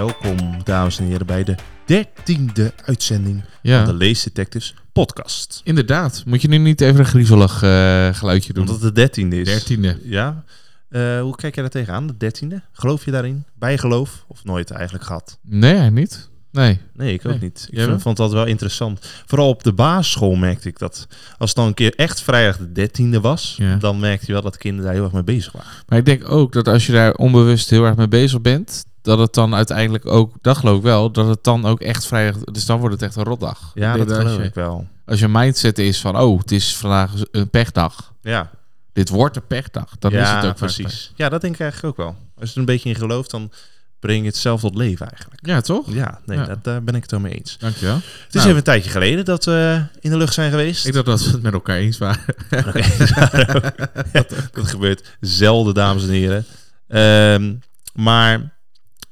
Welkom, dames en heren, bij de dertiende uitzending Ja, van de Lees Detectives podcast. inderdaad. Moet je nu niet even een griezelig eh, geluidje doen? Omdat het de dertiende is. Dertiende. Ja. Eh, hoe kijk jij daar tegenaan, de dertiende? Geloof je daarin? Bijgeloof? Of nooit eigenlijk gehad? Nee, niet. Nee. Nee, ik ook Nee. niet. Ik vond, vond dat wel interessant. Vooral op de basisschool merkte ik dat. Als het dan een keer echt vrijdag de dertiende was, Ja. dan merkte je wel dat kinderen daar heel erg mee bezig waren. Maar ik denk ook dat als je daar onbewust heel erg mee bezig bent, dat het dan uiteindelijk ook, dat geloof ik wel, dat het dan ook echt vrijdag, dus dan wordt het echt een rotdag. Ja, dat geloof je, ik wel. Als je mindset is van, oh, het is vandaag een pechdag. Ja, Dit wordt een pechdag. Dan ja is het ook precies. Ja, dat denk ik eigenlijk ook wel. Als je er een beetje in gelooft, dan breng je het zelf tot leven eigenlijk. Ja, toch? Ja, nee, Ja. Dat, daar ben ik het wel mee eens. Dankjewel. Het is Nou. even een tijdje geleden dat we in de lucht zijn geweest. Ik dacht dat we het met elkaar eens waren. Dat gebeurt zelden, dames en heren. Ehm, maar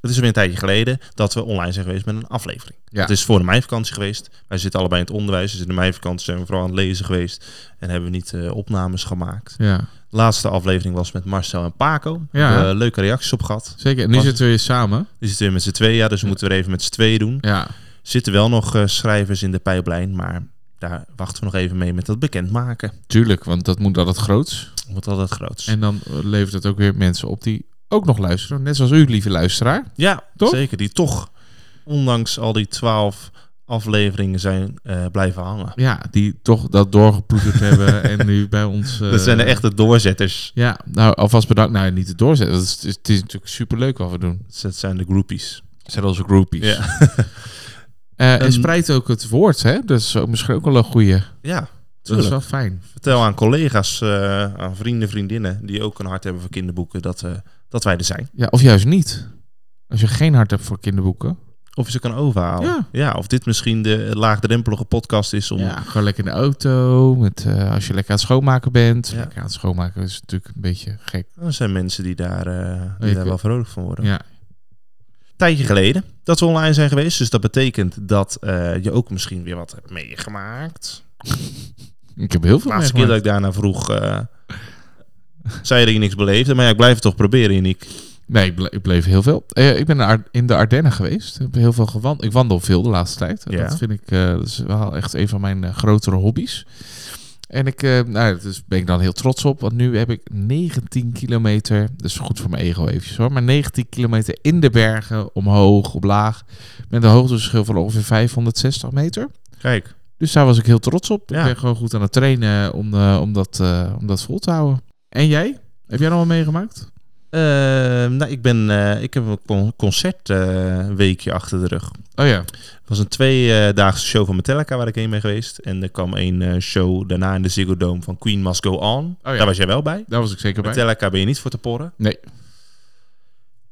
het is weer een tijdje geleden dat we online zijn geweest met een aflevering. Ja. Het is voor de meivakantie geweest. Wij zitten allebei in het onderwijs. Dus in de meivakantie zijn we vooral aan het lezen geweest. En hebben we niet eh, opnames gemaakt. Ja, De laatste aflevering was met Marcel en Paco. Ja. We leuke reacties op gehad. zeker. En nu Was- zitten we weer samen. Die zitten weer met z'n tweeën, ja, dus we moeten weer even met z'n tweeën doen. Ja, Zitten wel nog eh, schrijvers in de pijplijn, maar daar wachten we nog even mee met dat bekendmaken. tuurlijk, want dat moet altijd groots. Wordt altijd groots. En dan levert het ook weer mensen op die ook nog luisteren. Net zoals u, lieve luisteraar. Ja, Toch? zeker. Die toch, ondanks al die twaalf afleveringen, zijn eh, blijven hangen. Ja, die toch dat doorgeploeterd hebben en nu bij ons... eh, dat zijn de echte doorzetters. Ja, nou alvast bedankt. Nou, niet het doorzetten. Het is, het is, natuurlijk superleuk wat we doen. Dat zijn de groupies. Het zijn onze groupies. Ja. Eh, en Een- spreidt ook het woord, hè? Dat is ook misschien ook wel een goeie. ja, Dat is wel fijn. Vertel aan collega's, eh, aan vrienden, vriendinnen, die ook een hart hebben voor kinderboeken, dat, eh, dat wij er zijn. Ja, of juist niet. Als je geen hart hebt voor kinderboeken. Of je ze kan overhalen. Ja. of dit misschien de laagdrempelige podcast is om... Ja, gewoon lekker in de auto. Met, eh, als je lekker aan het schoonmaken bent. Ja. Lekker aan het schoonmaken is natuurlijk een beetje gek. Er zijn mensen die daar, eh, die daar wel vrolijk van worden. Ja, tijdje geleden dat we online zijn geweest. Dus dat betekent dat eh, je ook misschien weer wat hebt meegemaakt. ik heb heel De veel laatste keer dat ik daarna vroeg, zei je dat je niks beleefde. Maar ja, ik blijf het toch proberen, Yannick. Nee, ik, ble- ik bleef heel veel. Eh, ik ben in de Ardennen geweest. Ik heb heel veel gewandeld. Ik wandel veel de laatste tijd. Ja. Dat vind ik eh, dat is wel echt een van mijn eh, grotere hobby's. En ik nou, dus ben ik dan heel trots op. Want nu heb ik 19 kilometer. Dat is goed voor mijn ego eventjes hoor. Maar 19 kilometer in de bergen, omhoog, omlaag. Met een hoogteverschil van ongeveer 560 meter. Kijk, Dus daar was ik heel trots op. Ja. Ik ben gewoon goed aan het trainen om, om, dat, om dat vol te houden. En jij? Heb jij nog wat meegemaakt? eh, nou, ik, ben, eh, ik heb een con- concertweekje achter de rug. Oh ja. Het was een tweedaagse show van Metallica waar ik heen ben geweest. En er kwam een eh, show daarna in de Ziggo Dome van Queen Must Go On. ja. Daar was jij wel bij. Daar was ik zeker bij. Metallica ben je niet voor te porren. Nee.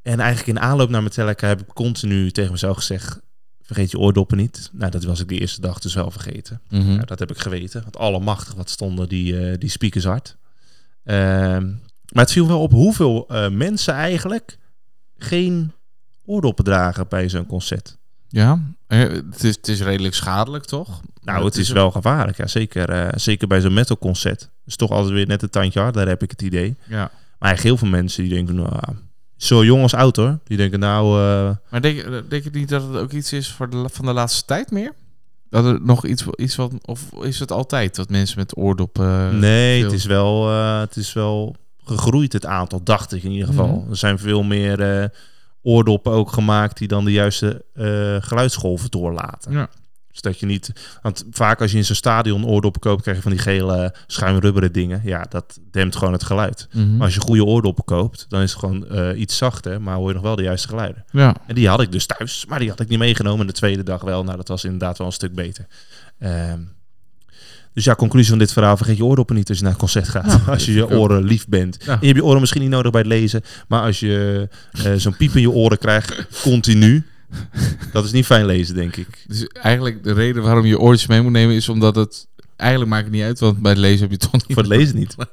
En eigenlijk in aanloop naar Metallica heb ik continu tegen mezelf gezegd... vergeet je oordoppen niet. Nou, dat was ik de eerste dag dus wel vergeten. Mhm. Ja, dat heb ik geweten. Want allemachtig wat stonden die, eh, die speakers hard. Ehm, maar het viel wel op hoeveel eh, mensen eigenlijk geen oordoppen dragen bij zo'n concert. Ja, eh, het is, het is redelijk schadelijk, toch? Nou, het is wel gevaarlijk. Ja, zeker, eh, zeker bij zo'n metalconcert. is toch altijd weer net een tandje harder, heb ik het idee. Ja. Maar heel veel mensen die denken, nou, zo jong als oud hoor. Die denken nou, Maar denk, je- denk je niet dat het ook iets is voor de, van de laatste tijd meer? Dat er nog iets, iets wat... Of is het altijd dat mensen met oordoppen... nee, veel- het is, wel, eh, het is wel gegroeid het aantal, dacht ik in ieder geval. Mhm. Er zijn veel meer eh, oordoppen ook gemaakt die dan de juiste eh, geluidsgolven doorlaten. Ja. Dus dat je niet... Want vaak als je in zo'n stadion oordoppen koopt, krijg je van die gele schuimrubberen dingen. Ja, dat dempt gewoon het geluid. Mhm. Maar als je goede oordoppen koopt, dan is het gewoon eh, iets zachter, maar hoor je nog wel de juiste geluiden. Ja. En die had ik dus thuis, maar die had ik niet meegenomen. De tweede dag wel. Nou, dat was inderdaad wel een stuk beter. Ehm, dus ja, conclusie van dit verhaal. Vergeet je oordoppen niet als je naar een concert gaat. Ja, als je je oren lief bent. Ja. En je hebt je oren misschien niet nodig bij het lezen. Maar als je eh, zo'n piep in je oren krijgt, continu. Dat is niet fijn lezen, denk ik. Dus eigenlijk de reden waarom je oortjes mee moet nemen is omdat het... Eigenlijk maakt het niet uit, want bij het lezen heb je het toch niet... Voor het lezen niet.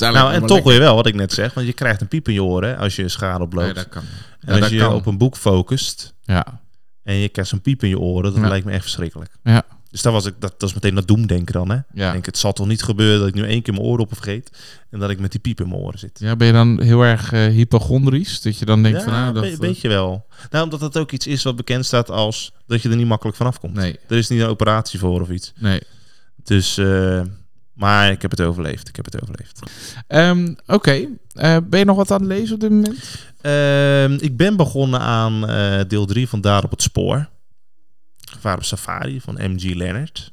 Nou, en toch lekker. weer wel, wat ik net zeg. Want je krijgt een piep in je oren als je schade oploopt. Nee, dat kan. en Ja, als je kan. op een boek focust Ja. en je krijgt zo'n piep in je oren, dat Ja. lijkt me echt verschrikkelijk. Ja. Dus daar was ik, dat, dat is meteen dat doemdenken dan, hè? Ik denk, het zal toch niet gebeuren dat ik nu één keer mijn oordoppen vergeet en dat ik met die piep in mijn oren zit. ja, ben je dan heel erg eh, hypochondrisch? Dat je dan denkt ja, van, nou, dat... een beetje wel. Nou, omdat het ook iets is wat bekend staat als dat je er niet makkelijk vanaf komt. Nee, Er is niet een operatie voor of iets. nee. Dus, eh, maar ik heb het overleefd. Ik heb het overleefd. Ehm, Oké, Eh, ben je nog wat aan het lezen op dit moment? Ehm, ik ben begonnen aan eh, deel 3 van Daar op het Spoor. Gevaar op Safari van M.G. Leonard.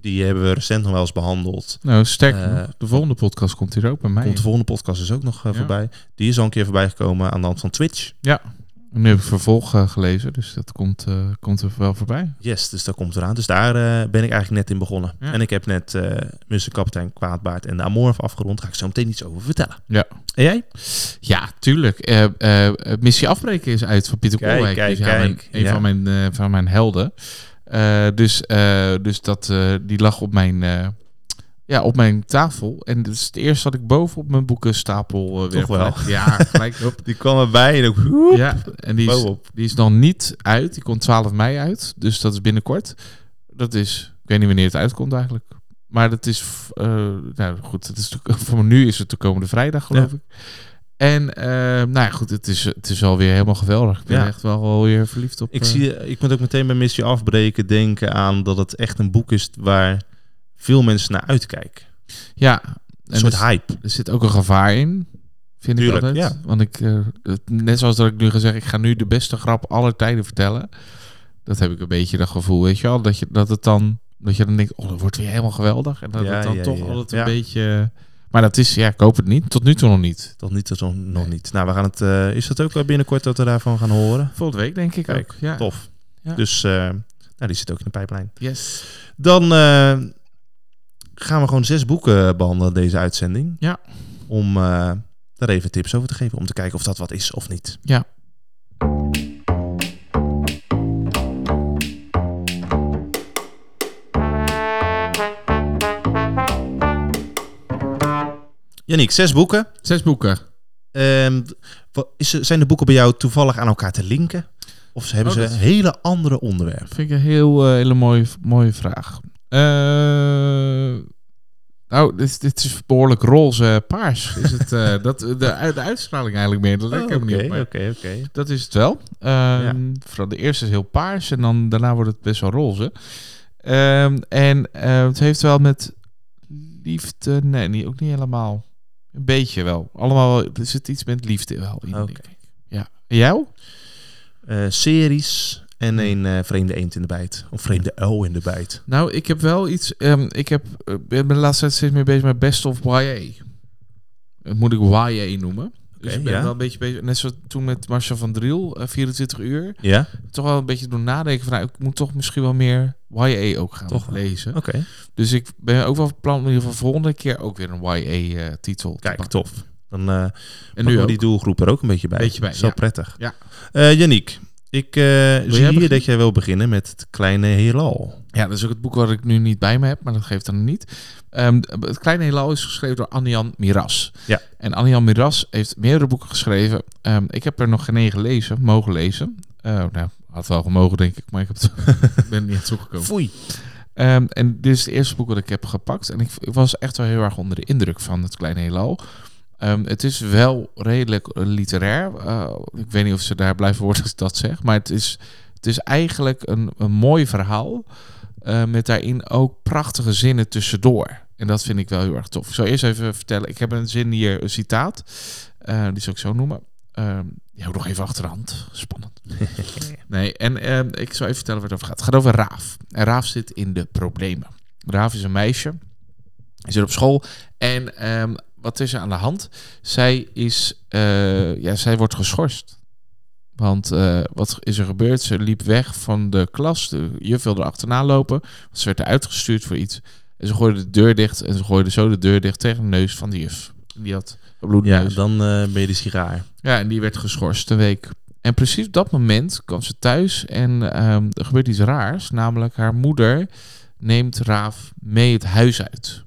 Die hebben we recent nog wel eens behandeld. Nou, sterker Eh, de volgende podcast komt hier ook bij mij. Komt de volgende podcast dus ook nog eh, Ja. voorbij. Die is al een keer voorbij gekomen aan de hand van Twitch. En nu heb ik vervolg eh, gelezen, dus dat komt, eh, komt er wel voorbij. Yes, dus dat komt eraan. Dus daar eh, ben ik eigenlijk net in begonnen. Ja. En ik heb net Musse Kapitein Kwaadbaard en de Amorf afgerond. Daar ga ik zo meteen iets over vertellen. Ja. En jij? Ja, tuurlijk. Missie Afbreken is uit van Pieter Koolwijk. kijk, Dus ja, mijn- kijk. een Ja. van, mijn, van mijn helden. Dus dus dat, die lag op mijn, ja, op mijn tafel. En is het eerste wat ik boven op mijn boekenstapel uh, weer Toch wel? Ja, gelijk op. Die kwam erbij en ook... woep, Ja, en die is, die is nog niet uit. Die komt 12 mei uit. Dus dat is binnenkort. Dat is, ik weet niet wanneer het uitkomt eigenlijk. Maar dat is, eh, nou goed, het is, voor nu is het de komende vrijdag geloof ik. En eh, nou ja, goed, het is, het is alweer helemaal geweldig. Ik ben Ja. echt wel alweer verliefd op. Ik, zie, ik moet ook meteen bij Missie Afbreken denken aan dat het echt een boek is waar veel mensen naar uitkijken. Ja, Een en soort er, hype. er zit ook een gevaar in. Vind Tuurlijk, ik altijd. ja. Want ik, eh, net zoals dat ik nu gezegd, ik ga nu de beste grap aller tijden vertellen. Dat heb ik een beetje dat gevoel, weet je wel. Dat, je, dat het dan, dat je dan denkt, oh, dat wordt weer helemaal geweldig. En dat Ja, het dan ja, toch altijd een beetje... Maar dat is, ja, ik hoop het niet. Tot nu toe nog niet. Tot niet, tot nog niet. Nou, we gaan het... eh, is dat ook wel binnenkort dat we daarvan gaan horen? Volgende week denk ik Kijk, ook. Ja. Tof. Dus eh, nou, die zit ook in de pijplijn. Yes. Dan gaan we gewoon zes boeken behandelen deze uitzending. Ja. Om eh, daar even tips over te geven. Om te kijken of dat wat is of niet. Ja. Yannick, zes boeken. Zes boeken. Wat- is, zijn de boeken bij jou toevallig aan elkaar te linken? Of hebben Oh, ze dat- hele andere onderwerpen? Vind ik een heel, eh, hele mooie, mooie vraag. Eh, nou, dit, dit is behoorlijk roze paars. Is het, eh, dat, de, de uitstraling eigenlijk meer. Dat lijkt Oh, niet op. Dat is het wel. Ehm, Vooral de eerste is heel paars en dan daarna wordt het best wel roze. Ehm, en eh, het heeft wel met liefde... Nee, niet, ook niet helemaal. Een beetje wel. Allemaal, wel- er zit iets met liefde wel in, Oké. denk ik. Ja. En jou? Series en Hmm. een eh, vreemde eend in de bijt. Of vreemde uil in de bijt. Nou, ik heb wel iets... ehm, ik heb, eh, ben de laatste tijd steeds meer bezig met Best of YA. Dat moet ik YA noemen. Dus ik ben ja. wel een beetje bezig. Net zoals toen met Marcel van Driel, eh, 24 uur. Ja? Toch wel een beetje doen nadenken van... Nou, ik moet toch misschien wel meer YA ook gaan Toch lezen. Oké. Dus ik ben ook wel van plan om in ieder geval volgende keer ook weer een YA-titel te Kijk, tof. Dan eh En nu die doelgroep er ook een beetje bij. Beetje bij, Zo ja. prettig. Ja. Eh Yannick, ik eh, zie hier beginnen? dat jij wil beginnen met het kleine heelal. Ja, dat is ook het boek wat ik nu niet bij me heb, maar dat geeft dan niet. Ehm, het Kleine Heelal is geschreven door Anjan Miras. Ja. En Anjan Miras heeft meerdere boeken geschreven. Ehm, ik heb er nog geen één gelezen, mogen lezen. Eh, nou, had wel gemogen, denk ik, maar ik heb het, ben er niet aan toegekomen. Foei. Ehm, en dit is het eerste boek dat ik heb gepakt. En ik, ik was echt wel heel erg onder de indruk van het Kleine Heelal. Ehm, het is wel redelijk eh, literair. Eh, ik weet niet of ze daar blijven worden als ik dat zeg. Maar het is, het is eigenlijk een, een mooi verhaal. eh, met daarin ook prachtige zinnen tussendoor. En dat vind ik wel heel erg tof. Ik zal eerst even vertellen. Ik heb een zin hier, een citaat. Die zal ik zo noemen. Ehm die hou nog even achterhand. Spannend. Nee, en ehm, ik zal even vertellen waar het over gaat. Het gaat over Raaf. En Raaf zit in de problemen. Raaf is een meisje. Hij zit op school. En wat is er aan de hand? Zij, is, eh, ja, zij wordt geschorst. Want eh, wat is er gebeurd? Ze liep weg van de klas. De juf wilde er achterna lopen. Ze werd eruit gestuurd voor iets. En ze gooide de deur dicht. En ze gooide zo de deur dicht tegen de neus van de juf. Die had bloedneus. Ja, dan eh, ben je sigaar. Ja, en die werd geschorst een week. En precies op dat moment kwam ze thuis en ehm, er gebeurt iets raars. Namelijk haar moeder neemt Raaf mee het huis uit.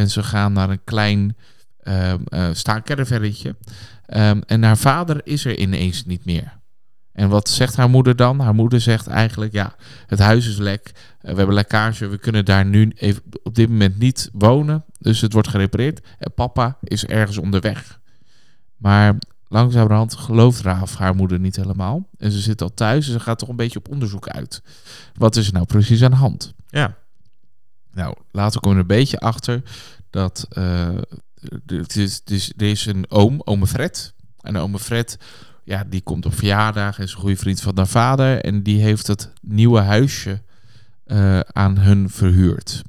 En ze gaan naar een klein uh. Um, en haar vader is er ineens niet meer. En wat zegt haar moeder dan? Haar moeder zegt eigenlijk, ja, het huis is lek. eh, we hebben lekkage. We kunnen daar nu even, op dit moment niet wonen. Dus het wordt gerepareerd. En papa is ergens onderweg. Maar langzamerhand gelooft Raaf haar moeder niet helemaal. En ze zit al thuis en ze gaat toch een beetje op onderzoek uit. Wat is er nou precies aan de hand? Ja. Nou, later komen we er een beetje achter dat het is, er is een oom, ome Fred. En ome Fred, ja, die komt op verjaardag en is een goede vriend van haar vader. En die heeft het nieuwe huisje eh, aan hun verhuurd.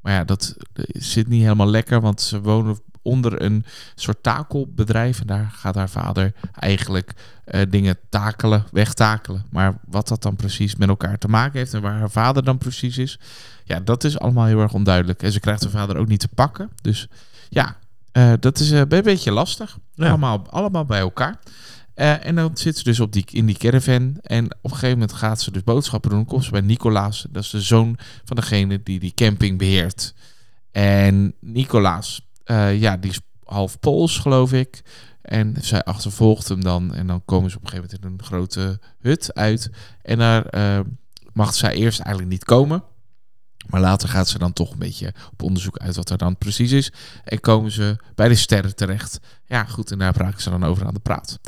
Maar ja, dat eh, zit niet helemaal lekker, want ze wonen onder een soort takelbedrijf. En daar gaat haar vader eigenlijk eh, dingen takelen, wegtakelen. Maar wat dat dan precies met elkaar te maken heeft en waar haar vader dan precies is, ja, dat is allemaal heel erg onduidelijk. En ze krijgt haar vader ook niet te pakken. Dus ja, eh, dat is eh, een beetje lastig. Ja. Allemaal, allemaal bij elkaar. En dan zit ze dus op die, in die caravan. En op een gegeven moment gaat ze dus boodschappen doen. Komt ze bij Nicolaas. Dat is de zoon van degene die die camping beheert. En Nicolaas, eh, ja, die is half Pools, geloof ik. En zij achtervolgt hem dan. En dan komen ze op een gegeven moment in een grote hut uit. En daar eh, mag zij eerst eigenlijk niet komen. Maar later gaat ze dan toch een beetje op onderzoek uit wat er dan precies is. En komen ze bij de sterren terecht. Ja, goed, en daar raken ze dan over aan de praat.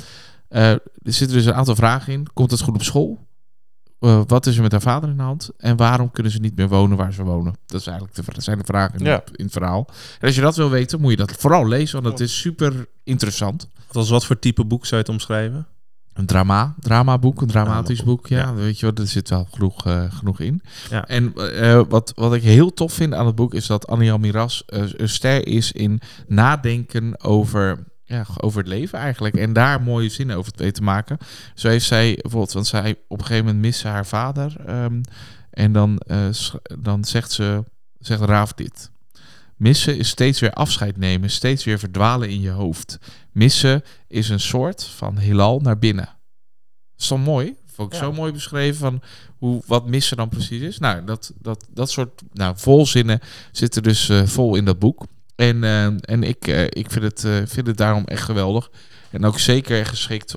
Eh, er zitten dus een aantal vragen in. Komt het goed op school? Eh, wat is er met haar vader in de hand? En waarom kunnen ze niet meer wonen waar ze wonen? Dat is eigenlijk de, zijn de vragen in, Ja. in het verhaal. En als je dat wil weten, moet je dat vooral lezen, want het is super interessant. Als wat voor type boek zou je het omschrijven? Een drama, dramaboek, een dramatisch boek. Ja, ja. weet je wat, er zit wel genoeg, eh, genoeg in. Ja. En eh, wat, wat ik heel tof vind aan het boek is dat Annie Miras eh, een ster is in nadenken over, ja, over het leven eigenlijk. En daar mooie zinnen over te maken. Zo heeft zij bijvoorbeeld, want zij op een gegeven moment mist ze haar vader. ehm, en dan, eh, dan zegt ze, zegt Raaf dit. Missen is steeds weer afscheid nemen, steeds weer verdwalen in je hoofd. Missen is een soort van heelal naar binnen. Dat is toch mooi? Vond ik Ja. zo mooi beschreven van hoe, wat missen dan precies is. Nou, dat, dat, dat soort nou, volzinnen zitten dus eh, vol in dat boek. En, eh, en ik, eh, ik vind, het, eh, vind het daarom echt geweldig. En ook zeker geschikt,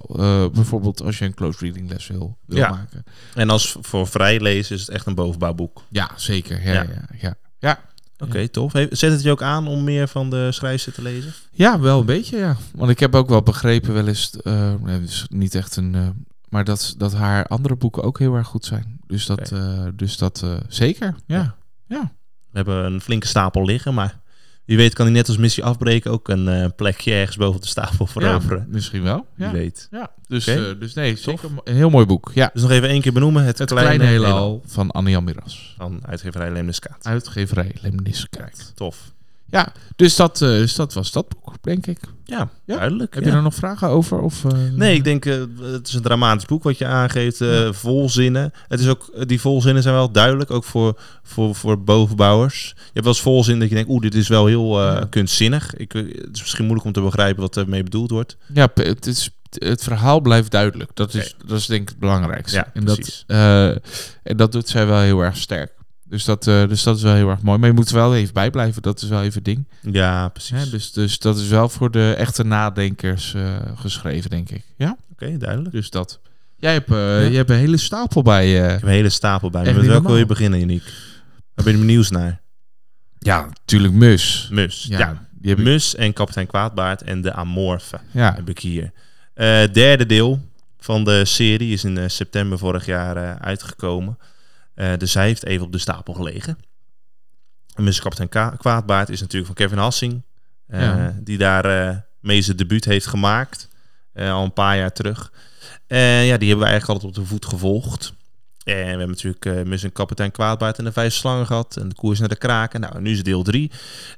bijvoorbeeld als je een close reading les wil, wil Ja. maken. En als voor vrij lezen is het echt een bovenbouwboek. Ja, zeker. Ja, Ja. ja. Ja, ja. Oké, tof. Zet het je ook aan om meer van de schrijfster te lezen? Ja, wel een beetje, ja. Want ik heb ook wel begrepen, wel eens, nee, het is niet echt een, maar dat, dat haar andere boeken ook heel erg goed zijn. Dus dat, dus dat zeker, ja. We hebben een flinke stapel liggen, maar wie weet kan hij net als missie afbreken ook een eh, plekje ergens boven de stapel veroveren. Ja, misschien wel. Wie Ja, weet. ja. Dus, eh, dus nee, zeker een heel mooi boek. Ja. Dus nog even één keer benoemen. Het, Het kleine, kleine heelal heelal van Annie Miras. van uitgeverij Lemniskaat. Uitgeverij Lemniskaat. Tof. Ja, dus dat, eh, dus dat was dat boek, denk ik. Ja, Ja. duidelijk. Heb ja. je er nog vragen over? Of, eh, Nee, ik denk, eh, het is een dramatisch boek wat je aangeeft. eh, Vol zinnen. Het is ook, die volzinnen zijn wel duidelijk, ook voor, voor, voor bovenbouwers. Je hebt wel eens volzin dat je denkt, oeh, dit is wel heel kunstzinnig. Ik, het is misschien moeilijk om te begrijpen wat ermee bedoeld wordt. Ja, het, is, het verhaal blijft duidelijk. Dat is, dat is denk ik het belangrijkste. Ja, en, dat, en dat doet zij wel heel erg sterk. Dus dat, eh, dus dat is wel heel erg mooi. Maar je moet er wel even bij blijven. Dat is wel even ding. Ja, precies. Hè? Dus, dus dat is wel voor de echte nadenkers eh, geschreven, denk ik. Ja, Oké, duidelijk. dus dat. Jij hebt, eh, je hebt een hele stapel bij je. Ik heb een hele stapel bij me. Met welke wil je beginnen, Uniek? Waar ben je benieuwd naar? ja, natuurlijk Mus. Mus. Ja, Ja, die heb ik- Mus en kapitein Kwaadbaard en de Amorfe ja. heb ik hier. Derde deel van de serie is in september vorig jaar uitgekomen. Eh, dus hij heeft even op de stapel gelegen. En kapitein Ka- Kwaadbaard is natuurlijk van Kevin Hassing. eh, Ja. Die daar eh mee zijn debuut heeft gemaakt. al een paar jaar terug. En ja, die hebben we eigenlijk altijd op de voet gevolgd. En we hebben natuurlijk en kapitein Kwaadbaard en de vijf slangen gehad. En de koers naar de kraken. Nou, nu is deel drie.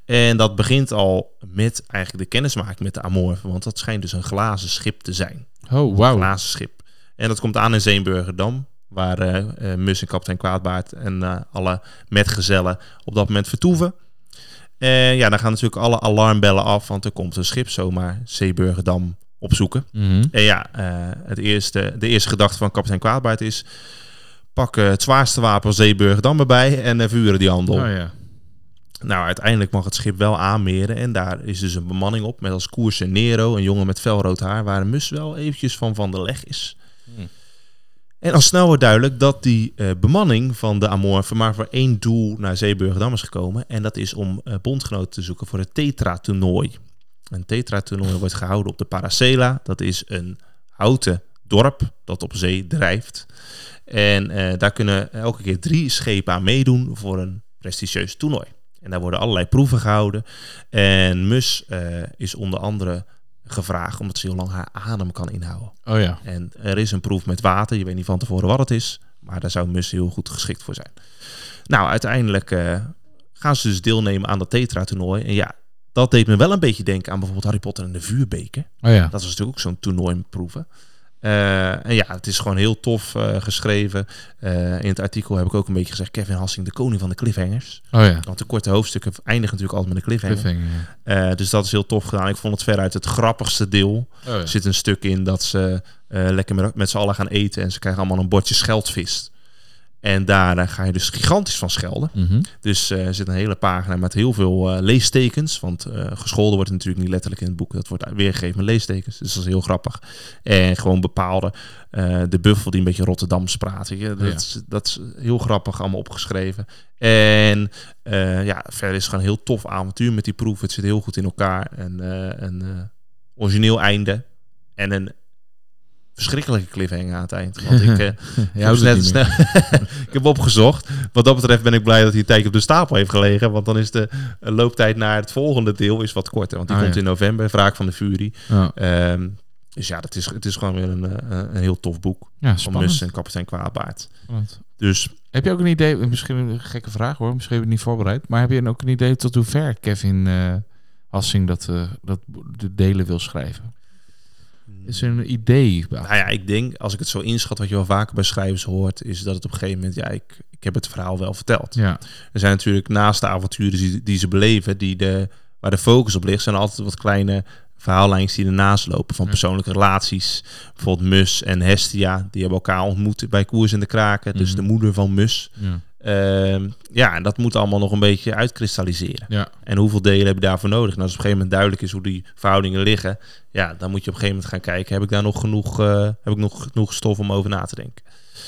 En dat begint al met eigenlijk de kennismaking met de Amorfe. Want dat schijnt dus een glazen schip te zijn. Oh, Een wauw. glazen schip. En dat komt aan in Zeenburgerdam. Waar eh eh, Mus en kapitein Kwaadbaard en eh, alle metgezellen op dat moment vertoeven. En ja, dan gaan natuurlijk alle alarmbellen af. Want er komt een schip zomaar Zeeburgerdam opzoeken. Mhm. En ja, het eerste, de eerste gedachte van kapitein Kwaadbaard is... Pak het zwaarste wapen Zeeburgerdam erbij en vuren die handel. Oh ja. Nou, uiteindelijk mag het schip wel aanmeren. En daar is dus een bemanning op. Met als koers een Nero, een jongen met felrood haar. Waar Mus wel eventjes van van de leg is. En al snel wordt duidelijk dat die eh, bemanning van de Amorphen maar voor één doel naar Zeeburgerdam is gekomen. En dat is om eh, bondgenoten te zoeken voor het Tetra-toernooi. Een Tetra-toernooi wordt gehouden op de Paracela. Dat is een houten dorp dat op zee drijft. En eh, daar kunnen elke keer drie schepen aan meedoen voor een prestigieus toernooi. En daar worden allerlei proeven gehouden. En Mus is onder andere gevraagd omdat ze heel lang haar adem kan inhouden. Oh ja. En er is een proef met water. Je weet niet van tevoren wat het is. Maar daar zou Mus heel goed geschikt voor zijn. Nou, uiteindelijk eh, gaan ze dus deelnemen aan dat Tetra-toernooi. En ja, dat deed me wel een beetje denken aan bijvoorbeeld Harry Potter en de vuurbeker. Oh ja. Dat was natuurlijk ook zo'n toernooi met proeven. Eh, en ja, het is gewoon heel tof eh, geschreven. Eh, in het artikel heb ik ook een beetje gezegd... Kevin Hassing, de koning van de cliffhangers. Oh ja. Want de korte hoofdstukken eindigen natuurlijk altijd met een cliffhanger. Dus dat is heel tof gedaan. Ik vond het veruit het grappigste deel. Oh ja. Er zit een stuk in dat ze lekker met, met z'n allen gaan eten... en ze krijgen allemaal een bordje scheldvis. En daar eh, ga je dus gigantisch van schelden. Mhm. Dus eh, er zit een hele pagina met heel veel eh, leestekens. Want gescholden wordt natuurlijk niet letterlijk in het boek. Dat wordt weergegeven met leestekens. Dus dat is heel grappig. En gewoon bepaalde... de buffel die een beetje Rotterdams praat. weet je. Dat, Ja. is, dat is heel grappig allemaal opgeschreven. En ja, verder is het gewoon een heel tof avontuur met die proef. Het zit heel goed in elkaar. En een origineel einde. En een verschrikkelijke cliffhanger aan het eind. Want ik... Ja, ik, heb net snel, ik heb opgezocht. Wat dat betreft ben ik blij dat hij een tijdje op de stapel heeft gelegen. Want dan is de eh, looptijd naar het volgende deel is wat korter. Want die Oh, komt ja. in november, Wraak van de. Ja, Ehm, dus ja, dat is, het is gewoon weer een, eh, een heel tof boek. ja Van. Mus en kapitein Kwaadbaard. Dus Heb je ook een idee, misschien een gekke vraag hoor, misschien heb je het niet voorbereid, maar heb je ook een idee tot hoe ver Kevin eh Hassing dat, dat de delen wil schrijven? Is er een idee? nou ja, ik denk, als ik het zo inschat, wat je wel vaker bij schrijvers hoort, is dat het op een gegeven moment, ja, ik, ik heb het verhaal wel verteld. Ja, Er zijn natuurlijk naast de avonturen die, die ze beleven, die de, waar de focus op ligt, zijn er altijd wat kleine verhaallijntjes die ernaast lopen. Van persoonlijke relaties. Bijvoorbeeld Mus en Hestia, die hebben elkaar ontmoet bij Koers in de Kraken. Dus Mhm. de moeder van Mus. ja, ja, en dat moet allemaal nog een beetje uitkristalliseren. ja. En hoeveel delen heb je daarvoor nodig? En als op een gegeven moment duidelijk is hoe die verhoudingen liggen, ja, dan moet je op een gegeven moment gaan kijken: heb ik daar nog genoeg, eh, heb ik nog genoeg stof om over na te denken?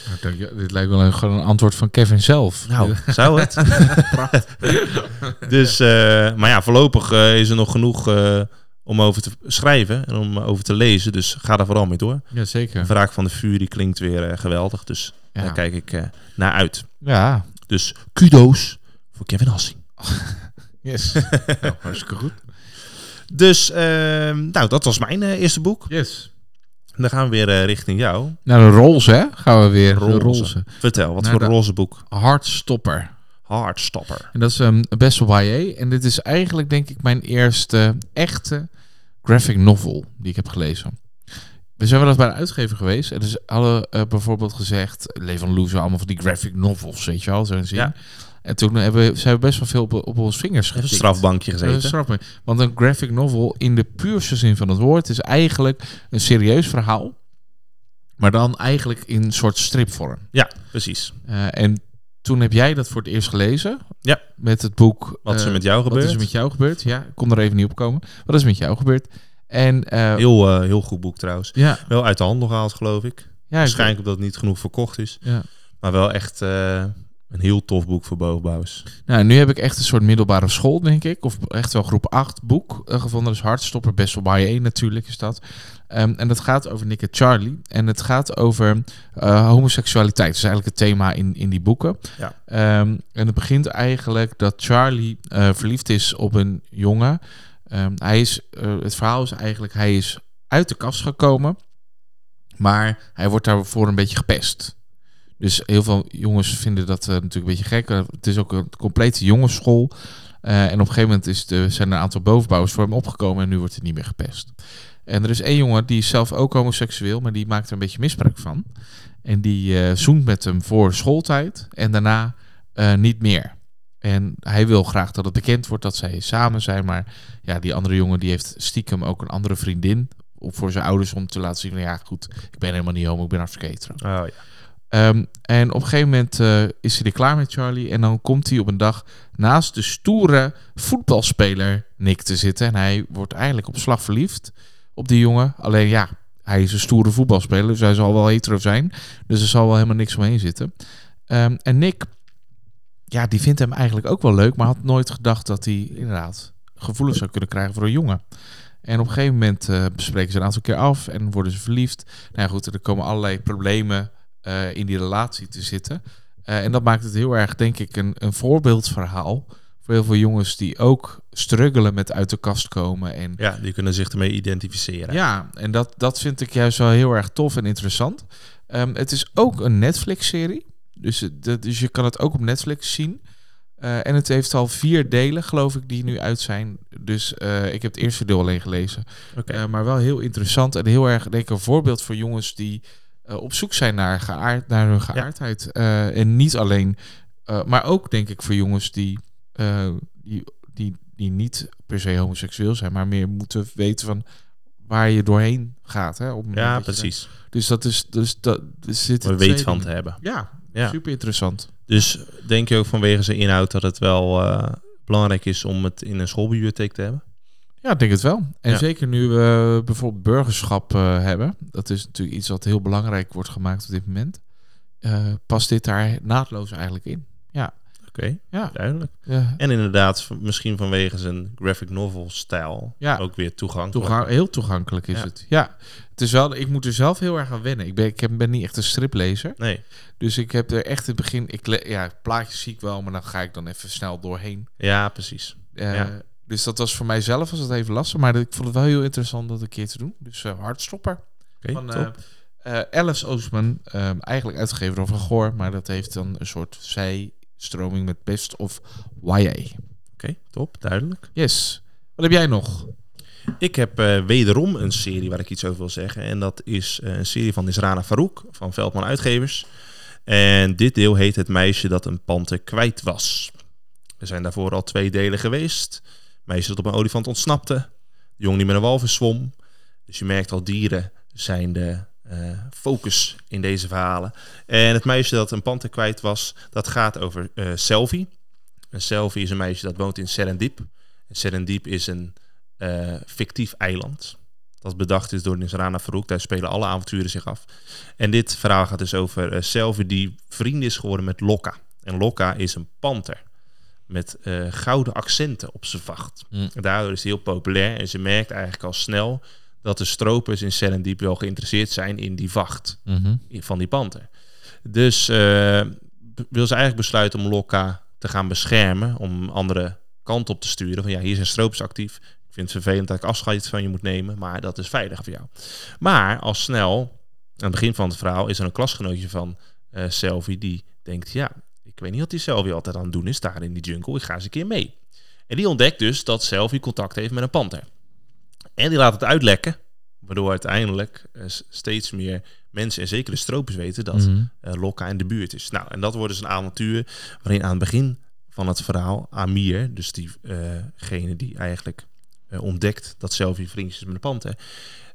Nou, denk, dit lijkt wel een, gewoon een antwoord van Kevin zelf. Nou, zou het? dus, eh, maar ja, voorlopig eh, is er nog genoeg om over te schrijven en om over te lezen. Dus ga daar vooral mee door. ja, zeker. Wraak van de Furie klinkt weer geweldig. Dus Ja. daar kijk ik eh, naar uit. Ja, Dus kudo's voor Kevin Hassing. yes. nou, hartstikke goed. Dus, ehm, nou, dat was mijn eh, eerste boek. Yes. Dan gaan we weer eh, richting jou. Naar de roze, hè? Gaan we weer. Roze. roze. Vertel, wat Naar voor roze boek? Hartstopper. Hardstopper. En dat is um, best wel YA. En dit is eigenlijk, denk ik, mijn eerste echte graphic novel die ik heb gelezen. We zijn wel eens bij de uitgever geweest. En ze hadden eh, bijvoorbeeld gezegd... Levan Loezen, allemaal van die graphic novels, weet je wel. Zo'n zin. Ja. En toen hebben we, zijn we best wel veel op, op ons vingers Even een strafbankje gezeten. straf. Want een graphic novel in de puurste zin van het woord... is eigenlijk een serieus verhaal. Maar dan eigenlijk in een soort stripvorm. Ja, precies. Eh, en toen heb jij dat voor het eerst gelezen. Ja. Met het boek... Wat is er eh, met jou Wat gebeurd? is er met jou gebeurd? Ja, ik kon er even niet op komen. Wat is er met jou gebeurd? En eh, Heel, eh, heel goed boek trouwens. ja, Wel uit de handel gehaald, geloof ik. ja, Waarschijnlijk omdat het niet genoeg verkocht is. Ja. Maar wel echt eh, een heel tof boek voor bovenbouwers. Nou, nu heb ik echt een soort middelbare school, denk ik. Of echt wel groep 8 boek gevonden. Dus Hartstopper, best wel by 1 natuurlijk is dat. Ehm, en dat gaat over Nick en Charlie. En het gaat over homoseksualiteit. Dat is eigenlijk het thema in, in die boeken. Ja. Ehm, en het begint eigenlijk dat Charlie verliefd is op een jongen. Ehm, hij is, eh, het verhaal is eigenlijk, hij is uit de kast gekomen. Maar hij wordt daarvoor een beetje gepest. Dus heel veel jongens vinden dat eh, natuurlijk een beetje gek. Het is ook een complete jongensschool. Eh, en op een gegeven moment is de, zijn er een aantal bovenbouwers voor hem opgekomen en nu wordt hij niet meer gepest. En er is één jongen die is zelf ook homoseksueel, maar die maakt er een beetje misbruik van. En die eh, zoent met hem voor schooltijd en daarna niet meer. En hij wil graag dat het bekend wordt dat zij samen zijn, maar ja, die andere jongen die heeft stiekem ook een andere vriendin voor zijn ouders om te laten zien, van, ja goed, ik ben helemaal niet homo, ik ben hartstikke hetero. Oh, ja. Ehm, en op een gegeven moment eh, is hij er klaar met Charlie. En dan komt hij op een dag naast de stoere voetbalspeler Nick te zitten. En hij wordt eigenlijk op slag verliefd op die jongen. Alleen ja, hij is een stoere voetbalspeler, dus hij zal wel hetero zijn. Dus er zal wel helemaal niks omheen zitten. Ehm, en Nick, ja, die vindt hem eigenlijk ook wel leuk, maar had nooit gedacht dat hij inderdaad gevoelens zou kunnen krijgen voor een jongen. En op een gegeven moment uh, bespreken ze een aantal keer af en worden ze verliefd. Nou ja, goed, er komen allerlei problemen uh, in die relatie te zitten. Uh, en dat maakt het heel erg, denk ik, een, een voorbeeldverhaal voor heel veel jongens die ook struggelen met uit de kast komen. En, Ja, die kunnen zich ermee identificeren. ja, en dat, dat vind ik juist wel heel erg tof en interessant. Ehm, het is ook een Netflix-serie. Dus, het- dus je kan het ook op Netflix zien. Eh, en het heeft al vier delen, geloof ik, die nu uit zijn. Dus eh, ik heb het eerste deel alleen gelezen. Eh, maar wel heel interessant en heel erg, denk ik, een voorbeeld voor jongens die eh, op zoek zijn naar, geaard, naar hun geaardheid. Eh, en niet alleen, eh, maar ook, denk ik, voor jongens die, eh, die, die, die niet per se homoseksueel zijn, maar meer moeten weten van waar je doorheen gaat. Hè, op ja, dat precies. Dus dat is, dus dat er twee weet van te hebben. Ja, Ja. super interessant. Dus denk je ook vanwege zijn inhoud dat het wel eh, belangrijk is om het in een schoolbibliotheek te hebben? Ja, ik denk het wel. En Ja. zeker nu we bijvoorbeeld burgerschap eh, hebben. Dat is natuurlijk iets wat heel belangrijk wordt gemaakt op dit moment. eh, past dit daar naadloos eigenlijk in. Oké, Ja, duidelijk. ja. En inderdaad, misschien vanwege zijn graphic novel stijl Ja. ook weer toegankelijk. Heel toegankelijk is Ja. het. Ja, het is wel, ik moet er zelf heel erg aan wennen. Ik ben, ik heb- ben niet echt een striplezer. Nee, Dus ik heb er echt in het begin... Ik, ja, plaatjes zie ik wel, maar dan ga ik dan even snel doorheen. ja, precies. Eh. Dus dat was voor mijzelf was het even lastig. Maar ik vond het wel heel interessant dat een keer te doen. Dus uh, hardstopper. Oké, van top. eh, eh, Alice Oostman. ehm, eigenlijk uitgegeven door Van Goor. Maar dat heeft dan een soort zijstroming met Best of YA. Oké, top, duidelijk. Yes. Wat heb jij nog? Ik heb eh, wederom een serie waar ik iets over wil zeggen. En dat is eh, een serie van Nisrana Farouk van Veldman Uitgevers. En dit deel heet Het meisje dat een panter kwijt was. Er zijn daarvoor al twee delen geweest. Meisje dat op een olifant ontsnapte. De jongen die met een walvis zwom. Dus je merkt al, dieren zijn de eh, focus in deze verhalen. En het meisje dat een panter kwijt was, dat gaat over eh Selfie. Een Selfie is een meisje dat woont in Serendip. En Serendip is een eh, fictief eiland. Dat bedacht is door Nisrana Farouk. Daar spelen alle avonturen zich af. En dit verhaal gaat dus over Selvi die vriend is geworden met Lokka. En Lokka is een panter. Met gouden accenten op zijn vacht. Mm. En daardoor is hij heel populair. En ze merkt eigenlijk al snel dat de stropers in Serendip wel geïnteresseerd zijn in die vacht van die panter. Dus eh, wil ze eigenlijk besluiten om Lokka te gaan beschermen, om een andere kant op te sturen. Van ja, hier zijn stropers actief. Ik vind het vervelend dat ik afscheid van je moet nemen, maar dat is veilig voor jou. Maar al snel, aan het begin van het verhaal, is er een klasgenootje van eh Selvi die denkt, ja, ik weet niet wat die Selvi altijd aan het doen is daar in die jungle. Ik ga eens een keer mee. En die ontdekt dus dat Selvi contact heeft met een panter. En die laat het uitlekken, waardoor uiteindelijk eh, steeds meer mensen en zeker de stropers weten dat Mhm. eh, Lokka in de buurt is. Nou, en dat wordt dus een avontuur waarin aan het begin van het verhaal Amir, dus diegene die eigenlijk eh, ontdekt dat Selfie vriendjes is met de panter,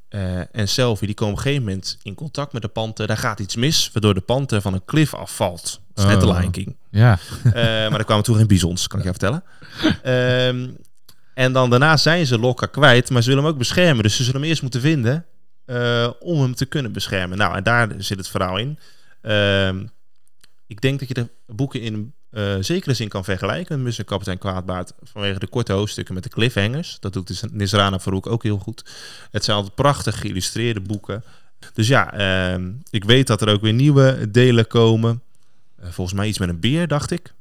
eh, en Selfie die komen op een gegeven moment in contact met de panter. Daar gaat iets mis, waardoor de panter van een klif afvalt. Dat is net de Oh. Lion King. Ja. Eh, maar er kwamen toen geen bizons, kan ik je vertellen. Ehm, en dan daarna zijn ze Lokka kwijt, maar ze willen hem ook beschermen. Dus ze zullen hem eerst moeten vinden eh, om hem te kunnen beschermen. Nou, en daar zit het verhaal in. Ehm, ik denk dat je de boeken in eh zekere zin kan vergelijken met Mus en Kapitein Kwaadbaard vanwege de korte hoofdstukken met de cliffhangers. Dat doet dus Nisrana Farouk ook heel goed. Het zijn altijd prachtig geïllustreerde boeken. Dus ja, ehm, ik weet dat er ook weer nieuwe delen komen. Eh, volgens mij iets met een beer, dacht ik.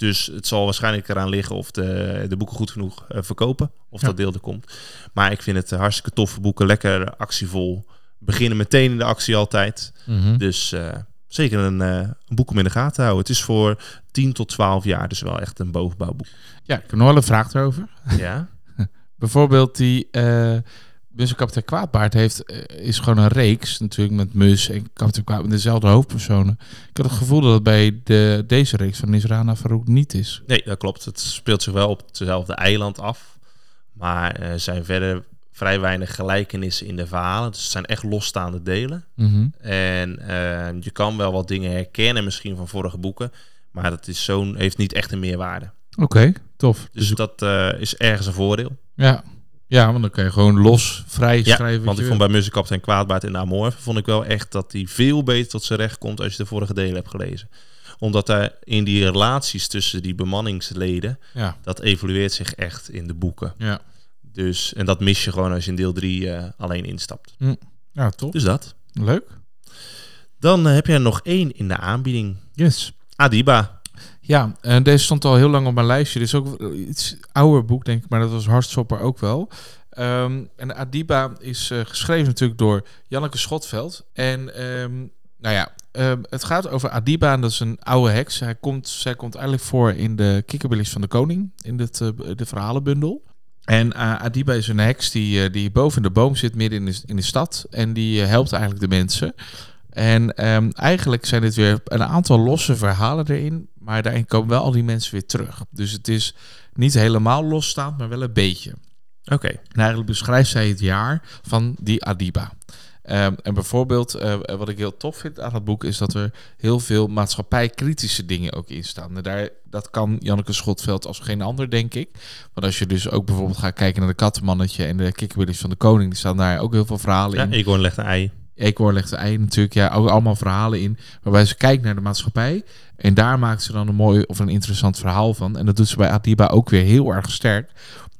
Dus het zal waarschijnlijk eraan liggen of de, de boeken goed genoeg eh, verkopen. Of Ja. dat deel er komt. Maar ik vind het eh, hartstikke toffe boeken. Lekker actievol. Beginnen meteen in de actie altijd. Mhm. Dus eh, zeker een, een boek om in de gaten te houden. Het is voor 10 tot 12 jaar. Dus wel echt een bovenbouwboek. Ja, ik heb nog wel een vraag erover. Ja? Bijvoorbeeld die Mus en Kapitein Kwaadbaard heeft, eh, is gewoon een reeks natuurlijk met Mus en Kapitein Kwaadbaard met dezelfde hoofdpersonen. Ik had het gevoel dat het bij de, deze reeks van Nisrana Farouk niet is. Nee, dat klopt. Het speelt zich wel op hetzelfde eiland af. Maar eh, er zijn verder vrij weinig gelijkenissen in de verhalen. Dus het zijn echt losstaande delen. Mhm. En eh, je kan wel wat dingen herkennen misschien van vorige boeken. Maar dat is zo'n, heeft niet echt een meerwaarde. Oké, tof. Dus dat eh, is ergens een voordeel. Ja, Ja, want dan kan je gewoon los, vrij Ja, schrijven. want ik vond bij Muziekapitein Kwaadbaard en Amor vond ik wel echt dat hij veel beter tot zijn recht komt als je de vorige delen hebt gelezen. Omdat hij in die relaties tussen die bemanningsleden, Ja, dat evolueert zich echt in de boeken. ja. Dus, en dat mis je gewoon als je in deel 3 alleen instapt. ja top. Dus dat. Leuk. Dan eh, heb je er nog één in de aanbieding. Yes. Adiba. Ja, en deze stond al heel lang op mijn lijstje. Dit is ook iets ouder boek, denk ik, maar dat was Hartstopper ook wel. Ehm, en Adiba is eh, geschreven natuurlijk door Janneke Schotveld. En ehm, nou ja, ehm, het gaat over Adiba, dat is een oude heks. Hij komt, zij komt eigenlijk voor in de Kikkerbillies van de Koning, in dit, eh, de verhalenbundel. En eh, Adiba is een heks die, die boven de boom zit, midden in de, in de stad. En die helpt eigenlijk de mensen. En ehm, eigenlijk zijn dit weer een aantal losse verhalen erin. Maar daarin komen wel al die mensen weer terug. Dus het is niet helemaal losstaand, maar wel een beetje. Oké. En eigenlijk beschrijft zij het jaar van die Adiba. Ehm, en bijvoorbeeld, eh, wat ik heel tof vind aan het boek, is dat er heel veel maatschappijkritische dingen ook in staan. En daar, dat kan Janneke Schotveld als geen ander, denk ik. Want als je dus ook bijvoorbeeld gaat kijken naar de Kattenmannetje en de Kikkerbillies van de Koning, die staan daar ook heel veel verhalen Ja, in. Egon legt een ei. Eekhoorn legt ei natuurlijk, ja, ook allemaal verhalen in. Waarbij ze kijkt naar de maatschappij. En daar maakt ze dan een mooi of een interessant verhaal van. En dat doet ze bij Adiba ook weer heel erg sterk.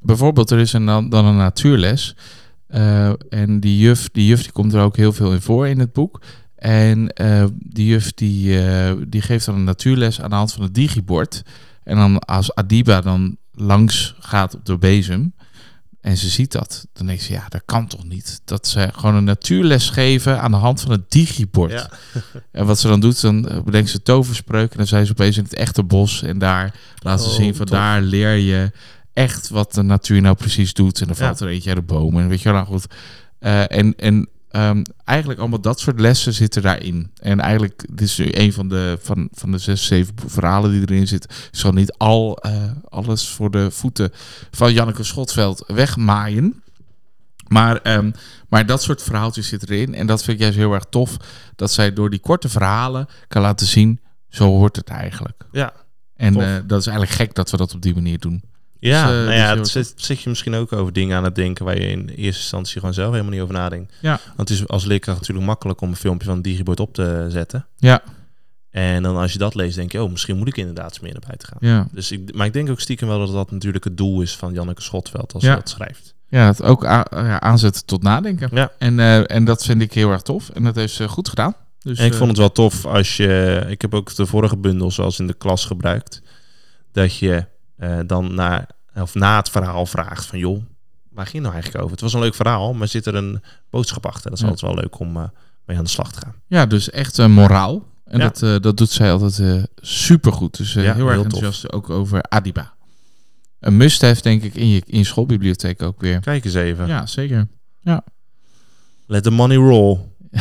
Bijvoorbeeld, er is een, dan dan een natuurles. Eh, en die juf, die juf die komt er ook heel veel in voor in het boek. En eh, die juf die, eh, die geeft dan een natuurles aan de hand van het digibord. En dan als Adiba dan langs gaat op de bezem en ze ziet dat, dan denkt ze, ja, dat kan toch niet? Dat ze gewoon een natuurles geven aan de hand van het digibord. Ja. En wat ze dan doet, dan eh, bedenkt ze toverspreuk en dan zijn ze opeens in het echte bos. En daar laat ze Oh, zien van tof. daar leer je echt wat de natuur nou precies doet. En dan Ja. valt er eentje uit de boom. En weet je wel, nou goed. Eh, en en ehm, eigenlijk allemaal dat soort lessen zitten daarin. En eigenlijk, dit is nu een van de, van, van de zes, zeven verhalen die erin zitten. is gewoon niet al eh, alles voor de voeten van Janneke Schotveld wegmaaien. Maar, ehm, maar dat soort verhaaltjes zitten erin. En dat vind ik juist heel erg tof. Dat zij door die korte verhalen kan laten zien. Zo hoort het eigenlijk. Ja. En eh, dat is eigenlijk gek dat we dat op die manier doen. Ja, Dus, eh, nou dus ja, het zit, zit je misschien ook over dingen aan het denken waar je in eerste instantie gewoon zelf helemaal niet over nadenkt. Ja. Want het is als leerkracht natuurlijk makkelijk om een filmpje van digibord op te zetten. Ja, En dan als je dat leest, denk je, oh, misschien moet ik inderdaad eens meer naar buiten gaan. ja. Dus ik, maar ik denk ook stiekem wel dat dat natuurlijk het doel is van Janneke Schotveld als Ja. ze dat schrijft. ja het ook ja, aanzetten tot nadenken. Ja. En, eh, en dat vind ik heel erg tof. En dat heeft ze goed gedaan. Dus, En ik eh, vond het wel tof als je, ik heb ook de vorige bundel zoals in de klas gebruikt, dat je eh, dan naar, of na het verhaal vraagt van, joh, waar ging het nou eigenlijk over? Het was een leuk verhaal, maar zit er een boodschap achter? Dat is Ja. altijd wel leuk om eh, mee aan de slag te gaan. Ja, dus echt een moraal. En Ja. dat, eh, dat doet zij altijd eh supergoed. Dus eh, Ja, heel erg heel tof. enthousiast ook over Adiba. Een must-have denk ik in je, in je schoolbibliotheek ook weer. Kijk eens even. Ja, zeker. Let the money roll.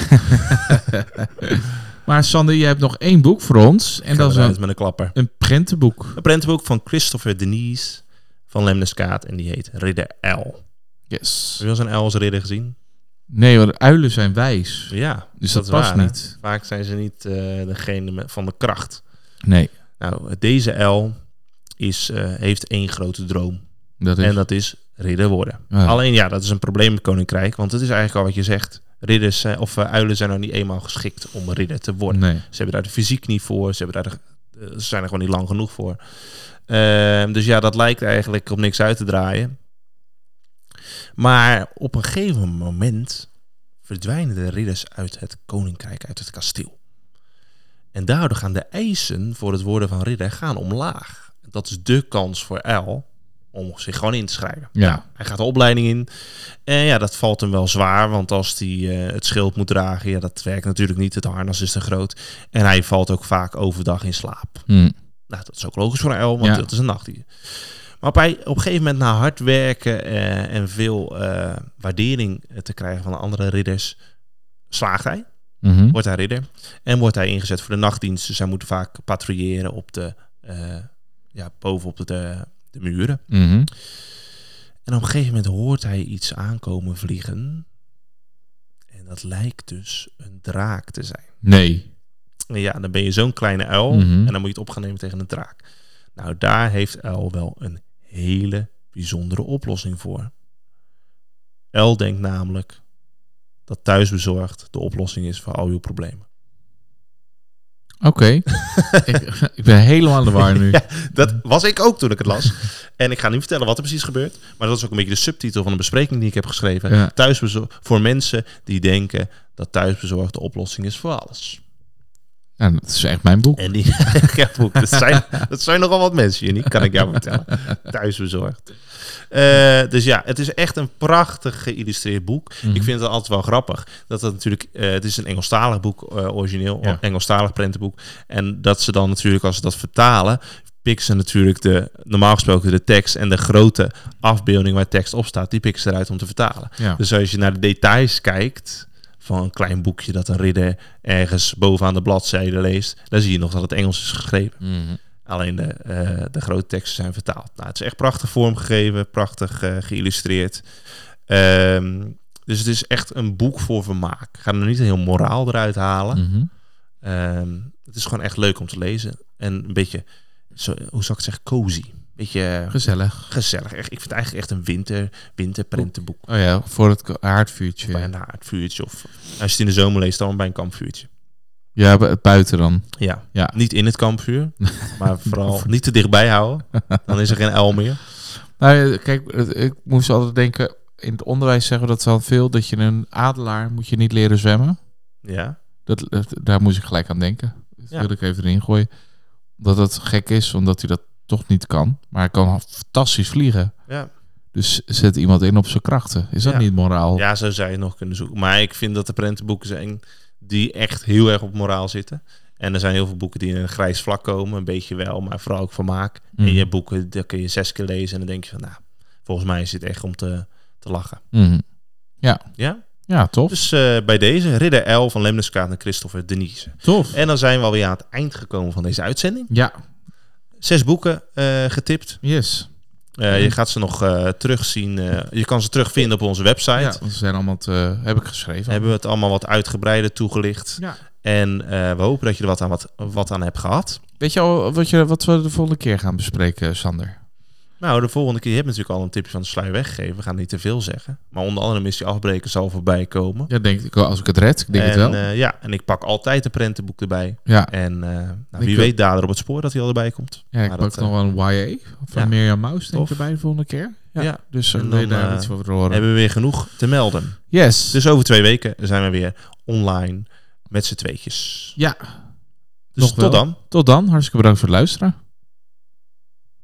Maar Sander, je hebt nog één boek voor ons. En dat is een, met een klapper. een prentenboek. Een prentenboek van Christopher Denise van Lemneskaat en die heet Ridder L. Yes. Heb je wel eens een L als ridder gezien? Nee, want uilen zijn wijs. Ja, Dus dat past waar, hè? niet. vaak zijn ze niet eh, degene van de kracht. Nee, Nou, deze L is, eh, heeft één grote droom. dat is... En dat is ridder worden. Ah. Alleen ja, dat is een probleem met Koninkrijk. Want het is eigenlijk al wat je zegt. Ridders zijn- of eh, uilen zijn nog niet eenmaal geschikt om ridder te worden. Nee. Ze hebben daar de fysiek niet voor. Ze, hebben daar de, eh, ze zijn er gewoon niet lang genoeg voor. Ehm, dus ja, dat lijkt eigenlijk op niks uit te draaien. Maar op een gegeven moment verdwijnen de ridders uit het koninkrijk, uit het kasteel. En daardoor gaan de eisen voor het worden van ridder gaan omlaag. Dat is de kans voor El om zich gewoon in te schrijven. Ja. Nou, hij gaat de opleiding in. En ja, dat valt hem wel zwaar. Want als hij eh, het schild moet dragen, ja, dat werkt natuurlijk niet. Het harnas is te groot. En hij valt ook vaak overdag in slaap. Hm. Nou, dat is ook logisch voor een El, want Ja. dat is een nachtdier. Maar op, hij, op een gegeven moment, na hard werken eh, en veel eh, waardering te krijgen van de andere ridders, slaagt hij. Mhm. Wordt hij ridder. En wordt hij ingezet voor de nachtdienst. Dus hij moet vaak patrouilleren op de, ja, bovenop de, de, muren. Mhm. En op een gegeven moment hoort hij iets aankomen vliegen. En dat lijkt dus een draak te zijn. Nee. En ja, dan ben je zo'n kleine uil. Mhm. En dan moet je het op gaan nemen tegen een draak. Nou, daar heeft uil wel een hele bijzondere oplossing voor. El denkt namelijk dat thuisbezorgd de oplossing is voor al uw problemen. Oké. ik, ik ben helemaal aan de war nu. Ja, dat was ik ook toen ik het las. En ik ga niet vertellen wat er precies gebeurt. Maar dat is ook een beetje de subtitel van een bespreking die ik heb geschreven. Ja. Thuisbezorgd voor mensen die denken dat thuisbezorgd de oplossing is voor alles. Nou, dat is echt mijn boek. En die ja, boek, dat, zijn, dat zijn nogal wat mensen, Jenny, kan ik jou vertellen. Thuisbezorgd. Eh, dus ja, het is echt een prachtig geïllustreerd boek. Mhm. Ik vind het altijd wel grappig dat het natuurlijk, eh, het is een Engelstalig boek eh, origineel, Ja. Engelstalig prentenboek. En dat ze dan natuurlijk, als ze dat vertalen, pikken ze natuurlijk de, normaal gesproken de tekst en de grote afbeelding waar tekst op staat, die pikken ze eruit om te vertalen. Ja. Dus als je naar de details kijkt van een klein boekje dat een ridder ergens bovenaan de bladzijde leest, dan zie je nog dat het Engels is geschreven. Mhm. Alleen de, eh, de grote teksten zijn vertaald. Nou, het is echt prachtig vormgegeven, prachtig eh, geïllustreerd. Ehm, dus het is echt een boek voor vermaak. Ik ga er niet een heel moraal eruit halen. Mhm. Ehm, het is gewoon echt leuk om te lezen. En een beetje, zo, hoe zou ik het zeggen, cozy. Beetje Gezellig. gezellig. Echt, ik vind het eigenlijk echt een winter, winterprentenboek. Oh ja, voor het haardvuurtje. Bij een haardvuurtje. Of als je het in de zomer leest, dan bij een kampvuurtje. Ja, buiten dan. Ja. Ja. Niet in het kampvuur, maar vooral niet te dichtbij houden. Dan is er geen uil meer. Nou, kijk, ik moest altijd denken... In het onderwijs zeggen we dat wel veel... dat je een adelaar moet je niet leren zwemmen. Ja. Dat, dat- daar moest ik gelijk aan denken. Dat Ja. wil ik even erin gooien. Dat het gek is, omdat hij dat toch niet kan. Maar hij kan fantastisch vliegen. Ja. Dus zet iemand in op zijn krachten. Is dat Ja. niet moraal? Ja, zo zou je het nog kunnen zoeken. Maar ik vind dat er prentenboeken zijn die echt heel erg op moraal zitten. En er zijn heel veel boeken die in een grijs vlak komen. Een beetje wel, maar vooral ook vermaak. Mhm. En je hebt boeken, daar kun je zes keer lezen. En dan denk je van, nou, volgens mij is dit echt om te, te lachen. Mhm. Ja? Ja, tof. Dus eh, bij deze, Ridder L van Lemneskaat en Christopher Denise. Tof. En dan zijn we alweer aan het eind gekomen van deze uitzending. Ja, Zes boeken eh, getipt. yes. Je gaat ze nog eh, terugzien. eh, je kan ze terugvinden op onze website. Ja, ze zijn allemaal te, heb ik geschreven. Hebben we het allemaal wat uitgebreider toegelicht. Ja. En we hopen dat je er wat aan, wat, wat aan hebt gehad. Weet je al wat, je, wat we de volgende keer gaan bespreken, Sander? Nou, de volgende keer, je hebt natuurlijk al een tipje van de sluier weggegeven. We gaan niet te veel zeggen. Maar onder andere missie afbreken zal voorbij komen. Ja, denk ik, als ik het red. Ik denk en, het wel. eh, ja, en ik pak altijd een prentenboek erbij. ja. En eh, nou, wie weet dader op het spoor dat hij al erbij komt. ja, ik maar pak dat, nog wel een YA van ja. Mirjam Maus, denk ik, erbij de volgende keer. Ja. Ja. Dus dan dan, daar eh, iets over horen. Hebben we weer genoeg te melden. Yes. Dus over twee weken zijn we weer online met z'n tweetjes. ja, Dus Nog wel. tot dan. tot dan. Hartstikke bedankt voor het luisteren.